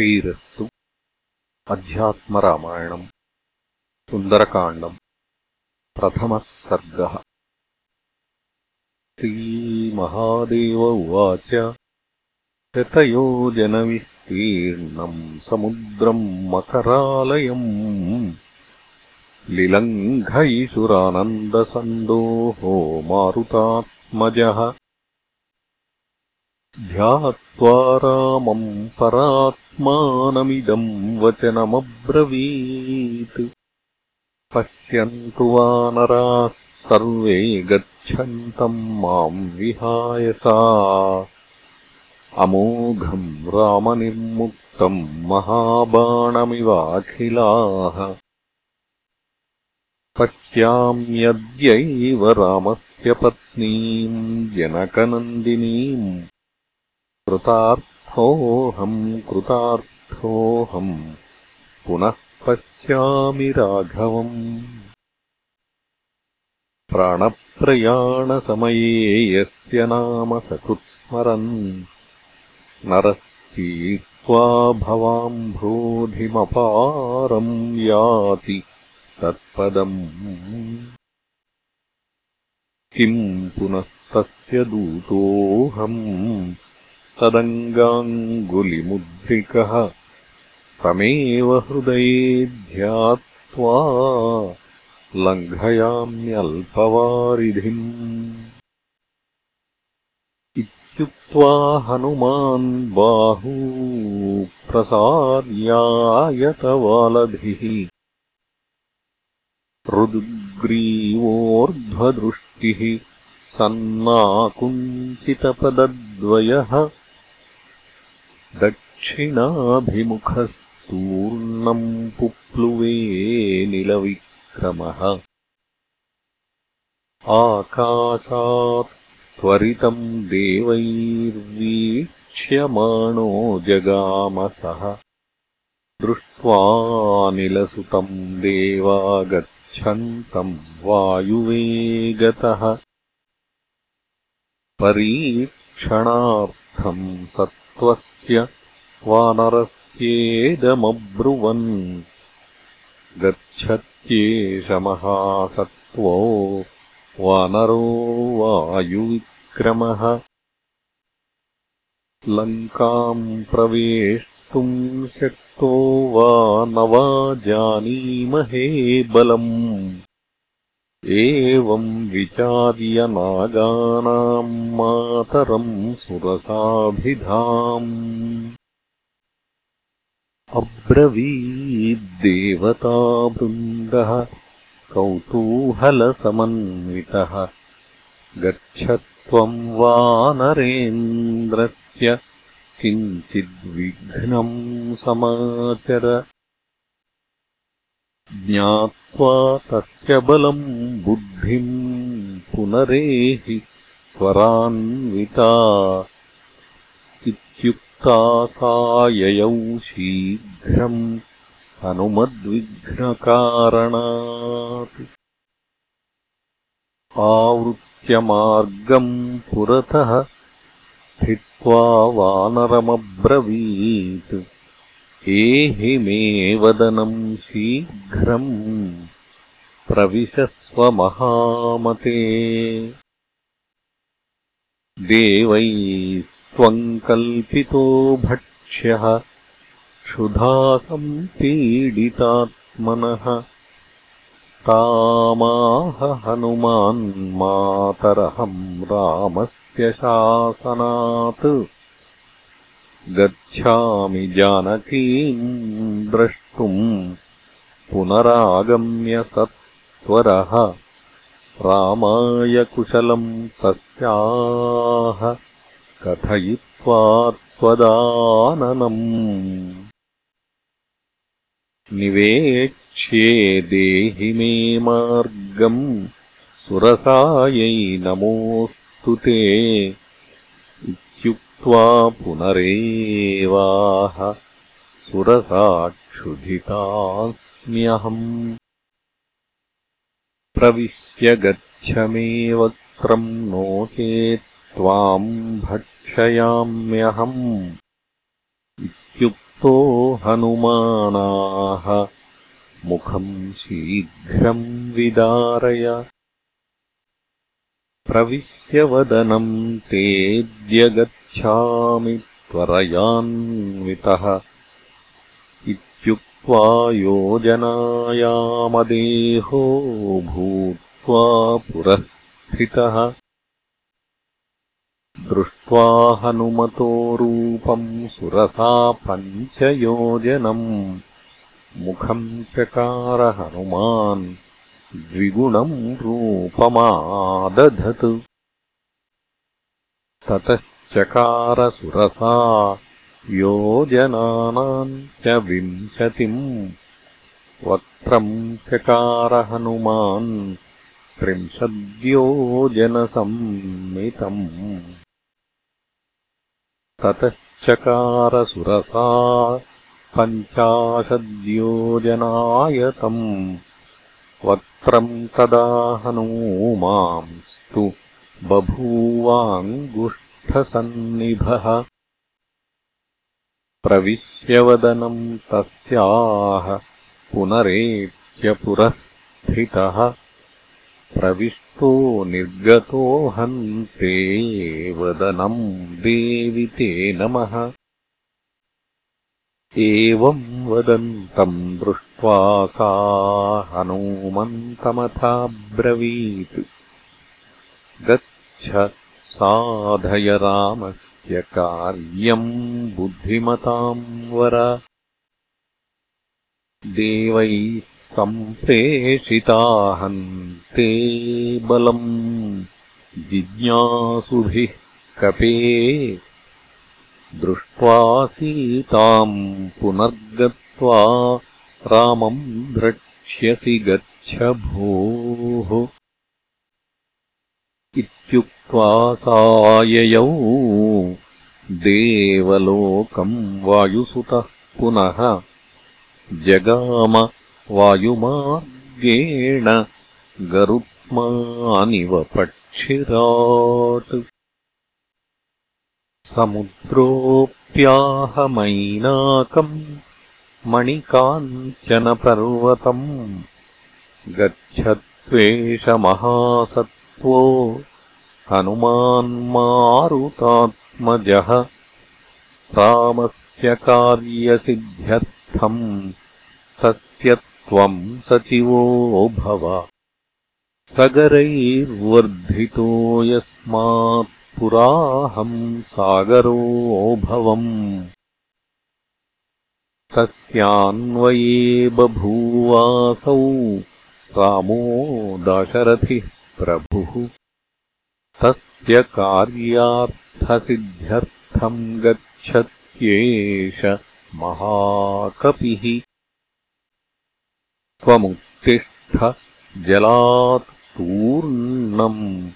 श्रीरस्तु अध्यात्मरामायणम् सुन्दरकाण्डम् प्रथमः सर्गः। श्रीमहादेव उवाच। शतयोजनविस्तीर्णम् समुद्रम् मकरालयम् लिलङ्घयिषुरानन्दसन्दोहो मारुतात्मजः। ध्यात्वा रामम् परात्मानमिदम् वचनमब्रवीत्। पश्यन्तु वानराः सर्वे गच्छन्तम् माम् विहायसा अमोघम् रामनिर्मुक्तम् महाबाणमिवाखिलाः। पश्याम्यद्यैव रामस्य पत्नीम् जनकनन्दिनीम् कृतार्थोऽहम् कृतार्थोऽहम् पुनः पश्यामि राघवम्। प्राणप्रयाणसमये यस्य नाम सकृत्स्मरन्। नरः तीर्त्वा भवाम्भोधिमपारम् याति तत्पदम्। किम् पुनस्तस्य दूतोऽहम् तदङ्गाङ्गुलिमुद्रिकः तमेव हृदये ध्यात्वा लङ्घयाम्यल्पवारिधिम्। इत्युक्त्वा हनुमान् बाहू प्रसार्यायतवालभिः रुद्ग्रीवोर्ध्वदृष्टिः सन्नाकुञ्चितपदद्वयः दक्षिणाभिमुखस्तूर्णम् पुप्लुवे निलविक्रमः। आकाशात् त्वरितम् देवैर्वीक्ष्यमाणो जगामसः। दृष्ट्वानिलसुतम् देवा गच्छन्तम् वायुवेगतः। परीक्षणार्थम् सत्त्वस्य वानरस्येदमब्रुवन् गच्छत्येष महासत्त्वो वानरो वायुविक्रमः। लङ्काम् प्रवेष्टुम् शक्तो वा न वा जानीमहे बलम् एवम् विचार्य नागानाम् मातरम् सुरसाभिधाम्। अब्रवीद्देवतावृन्दः कौतूहलसमन्वितः। गच्छ त्वम् वानरेन्द्रस्य किञ्चिद्विघ्नम् समाचर ज्ञात्वा तस्य बलम् बुद्धिम् पुनरेहि त्वरान्विता इत्युक्ता सा ययौ शीघ्रम् हनुमद्विघ्नकारणात्। आवृत्यमार्गम् पुरतः स्थित्वा वानरमब्रवीत् एहि मे वदनम् शीघ्रम् प्रविशस्वमहामते देवैस्त्वम् कल्पितो भक्ष्यः क्षुधासम् पीडितात्मनः। तामाह हनुमान्मातरहम् रामस्य शासनात् गच्छामि जानकीम् द्रष्टुम् पुनरागम्य सत्वरः रामाय कुशलम् तस्याः कथयित्वा त्वदाननम्। निवेक्ष्ये देहि मे मार्गम् सुरसायै नमोऽस्तु ते त्वा पुनरेवाह सुरसाक्षुधितास्म्यहम्। प्रविश्य गच्छ मे वक्त्रम् नो चेत् त्वाम् भक्षयाम्यहम्। प्रविष्टो हनुमानाः मुखम् शीघ्रम् विदारय। प्रविश्यवदनम् तेऽद्यगच्छामि त्वरयान्वितः इत्युक्त्वा योजनायामदेहो भूत्वा पुरःस्थितः दृष्ट्वा हनुमतो रूपम् सुरसा पञ्चयोजनम् मुखम् चकार हनुमान् द्विगुणम् रूपमादधत् ततश्चकारसुरसा योजनानाम् च विंशतिम् वक्त्रम् चकार हनुमान् त्रिंशद्योजनसम्मितम् ततश्चकारसुरसा पञ्चाशद्योजनायतम्। वक्त्रम् तदा हनूमांस्तु बभूवाङ्गुष्ठसन्निभः प्रविश्यवदनम् तस्याः पुनरेत्यपुरःस्थितः प्रविष्टो निर्गतो हन्ते वदनम् देवि ते नमः। एवम् वदन्तम् दृष्ट्वा सा हनूमन्तमथाब्रवीत्। गच्छ साधय रामस्य कार्यम् बुद्धिमताम् वर। देवैः सम्प्रेषिताहन्ते बलम् जिज्ञासुभिः कपे। दृष्ट्वा सीताम् पुनर्गत्वा रामम् द्रक्ष्यसि गच्छ भोः इत्युक्त्वा साययौ देवलोकम् वायुसुतः पुनः जगाम वायुमार्गेण गरुत्मानिव पक्षिराट्। समुद्रोऽप्याहमैनाकम् मणिकाञ्चनपर्वतम् गच्छत्वेषमहासत्त्वो हनुमान्मारुतात्मजः रामस्य कार्यसिद्ध्यर्थम् तस्य त्वम् सचिवो भव। सगरैर्वर्धितो यस्मात् पुराहम् सागरोऽभवम् तस्यान्वये बभूवासौ रामो दाशरथिः प्रभुः। तस्य कार्यार्थसिद्ध्यर्थम् गच्छत्येष महाकपिः। त्वमुत्तिष्ठ जलात् तूर्णम्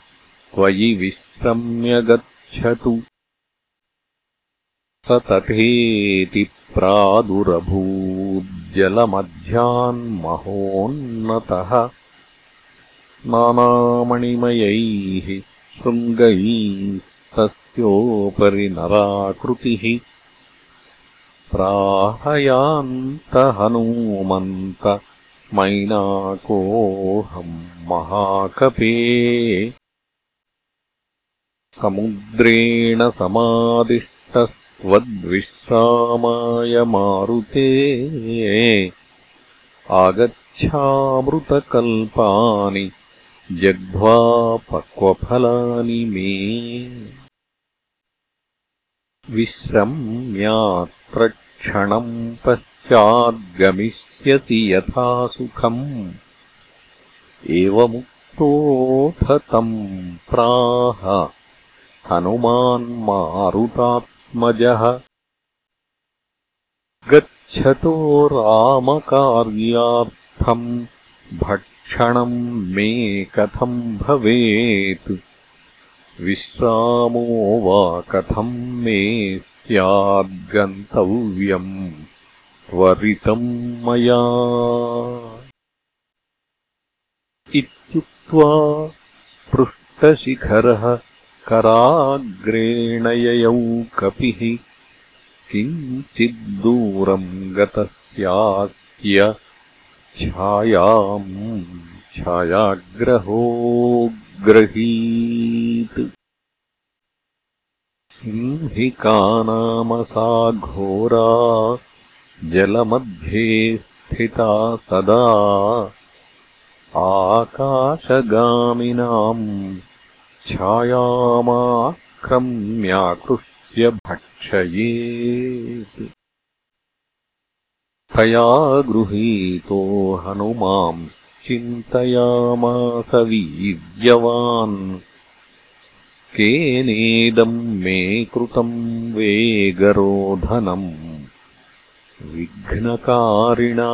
त्वयि विश्रम्य गच्छतु। स तथेति प्रादुरभूज्जलमध्यान्महोन्नतः नानामणिमयैः शृङ्गैस्तस्योपरि नराकृतिः। प्राहयान्तहनूमन्त मैनाकोऽहम् महाकपे। समुद्रेण समादिष्टस्त्वद्विश्रामाय मारुते। आगच्छामृतकल्पानि जग्ध्वा पक्वफलानि मे। विश्रम्यात्र क्षणम् पश्चाद्गमिष्यति यथा सुखम्। एवमुक्तोऽथ तम् प्राह हनुमान्मारुतात्मजः गच्छतो रामकार्यार्थम् भक्षणम् मे कथम् भवेत्? विश्रामो वा कथम् मे स्याद्गन्तव्यम् त्वरितम् मया। इत्युक्त्वा पृष्टशिखरः कराग्रेण ययौ कपिः। किञ्चिद्दूरम् गतस्यास्य छायाम् छायाग्रहोग्रहीत् सिंहिका नाम सा घोरा जलमध्ये स्थिता सदा। आकाशगामिनाम् छायामाक्रम्याकृष्य भक्षयेत्। तया गृहीतो हनुमाम् चिन्तयामास वीर्यवान्। केनेदम् मे कृतम् वेगरोधनम्। विघ्नकारिणा।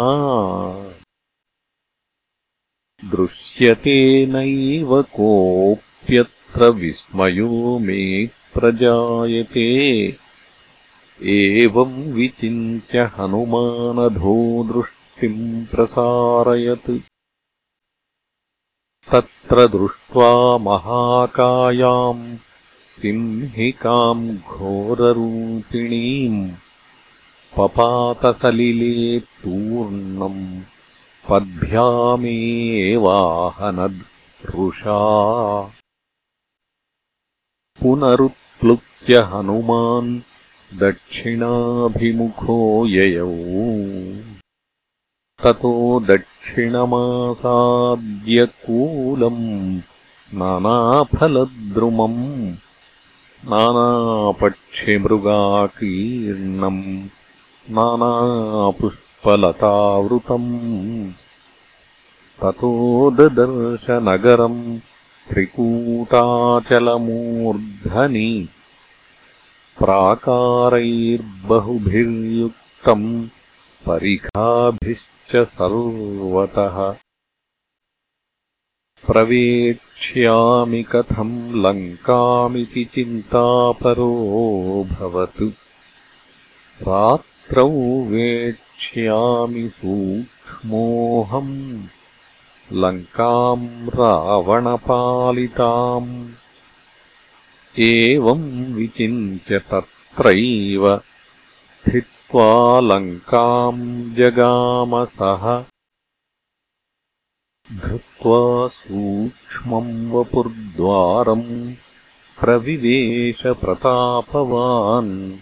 दृश्यते नैव कोऽप्यत्र विस्मयो मे प्रजायते। एवम् विचिन्त्य हनुमानधो दृष्टिम् प्रसारयत् तत्र दृष्ट्वा महाकायाम् सिंहिकाम् घोररूपिणीम् पपातसलिले तूर्णम् रुषा पुनरुत्प्लुत्य हनुमान् दक्षिणाभिमुखो ययौ ततो दक्षिणमासाद्यकूलम् नानाफलद्रुमम् नानापक्षिमृगाकीर्णम् नानापुष्पलतावृतम् ततो ददर्शनगरम् त्रिकूटाचलमूर्धनि प्राकारैर्बहुभिर्युक्तम् परिखाभिश्च सर्वतः। प्रवेक्ष्यामि कथम् लङ्कामिति चिन्तापरोऽभवत् रात्रौ वेक्ष्यामि सूक्ष्मोऽहम्। लङ्काम् रावणपालिताम्। एवम् विचिन्त्य तत्रैव लङ्काम् जगामसः धृत्वा सूक्ष्मम् वपुर्द्वारम् प्रविवेशप्रतापवान्।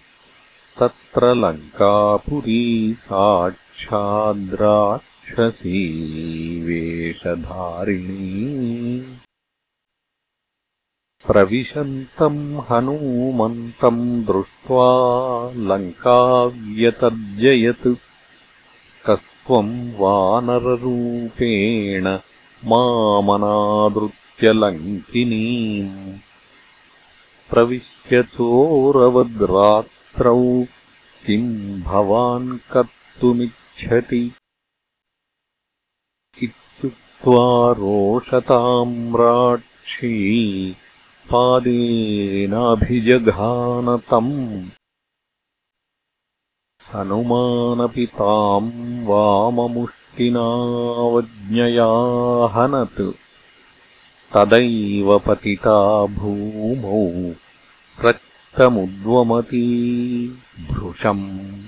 तत्र लङ्कापुरी साक्षाद्राक्षसी वेषधारिणी प्रविशन्तम् हनूमन्तम् दृष्ट्वा लङ्काव्यतर्जयत्। कस्त्वम् वानररूपेण मामनादृत्यलङ्किनीम् प्रविश्य चोरवद्रात् किम् भवान् कर्तुमिच्छति। इत्युक्त्वा रोषताम्राक्षी पादेनाभिजघानतम् हनुमानपि ताम् वाममुष्टिनावज्ञयाहनत्। तदैव पतिता भूमौ मुद्वमती भृशम्।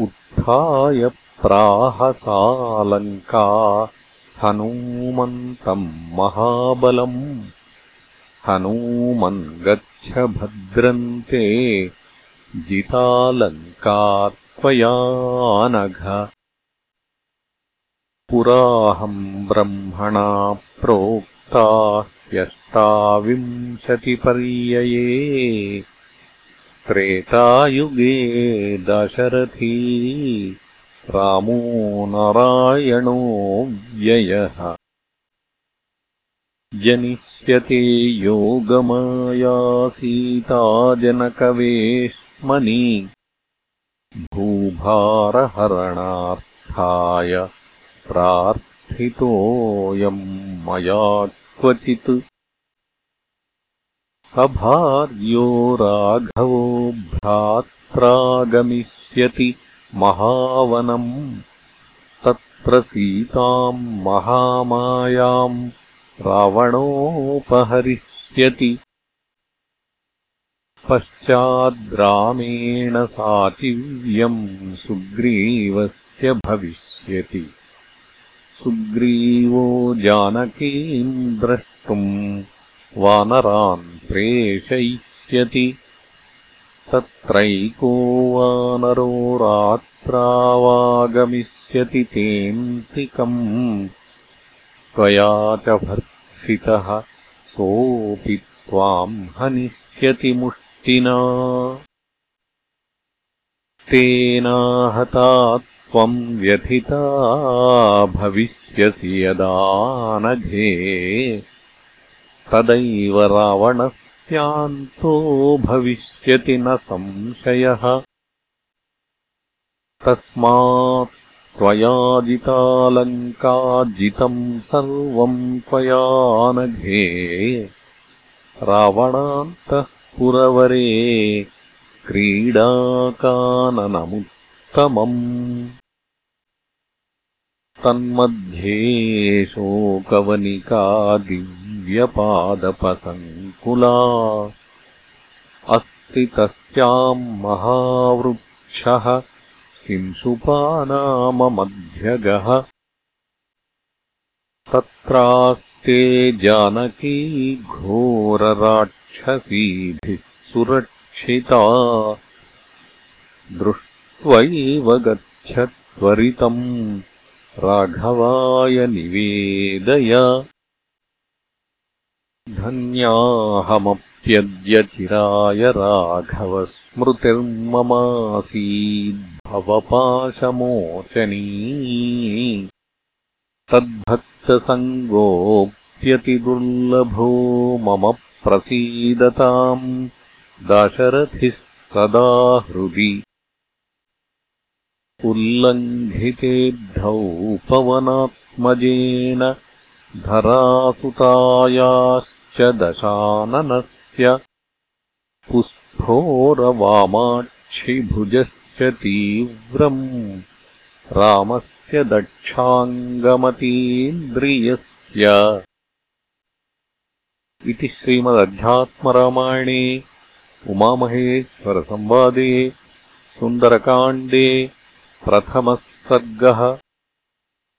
उत्थाय प्राहसालङ्का हनूमन्तम् महाबलम्। हनूमन् गच्छ भद्रन्ते जितालङ्का त्वयानघ पुराहम् ब्रह्मणा प्रोक्ता ह्यष्टाविंशतिपर्यये। त्रेतायुगे दशरथी रामो नारायणो व्ययः। जनिष्यते योगमायासीताजनकवेश्मनि। भूभारहरणार्थाय प्रार्थितोऽयम् मया क्वचित्। सभार्यो राघवो भ्रात्रागमिष्यति महावनम् तत्र सीताम् महामायाम् रावणोपहरिष्यति। पश्चाद्रामेण साचिव्यम् सुग्रीवस्य भविष्यति। सुग्रीवो जानकीम् द्रष्टुम् वानरान् प्रेषयिष्यति तत्रैको वानरो रात्रावागमिष्यति तेऽन्तिकम् त्वया च भर्त्सितः सोऽपि त्वाम् हनिष्यति मुष्टिना। तेनाहता त्वम् व्यथिता भविष्यसि यदा नघे। तदैव रावणस्यान्तो भविष्यति न संशयः। तस्मात् त्वया जितालङ्का जितम् सर्वम् त्वया नघे। रावणान्तः पुरवरे क्रीडाकाननमुत्तमम्। तन्मध्ये शोकवनिका दिव्यपादपसङ्कुला। अस्ति तस्याम् महावृक्षः शिंशुपानाममध्यगः तत्रास्ते जानकी घोरराक्षसीभिः सुरक्षिता। दृष्ट्वैव गच्छ त्वरितम् राघवाय निवेदय धन्याहमप्यद्य चिराय राघवस्मृतिर्ममासीद्भवपाशमोचनी तद्भक्तसङ्गोऽप्यतिदुर्लभो मम प्रसीदताम् दाशरथिः सदा हृदि। उल्लङ्घितेद्धौ पवनात्मजेन धरासुतायाश्च दशाननस्य पुस्फोरवामाक्षिभुजश्च तीव्रम् रामस्य दक्षाङ्गमतीन्द्रियस्य इति श्रीमदध्यात्मरामायणे उमामहेश्वरसंवादे सुन्दरकाण्डे प्रथमः सर्गः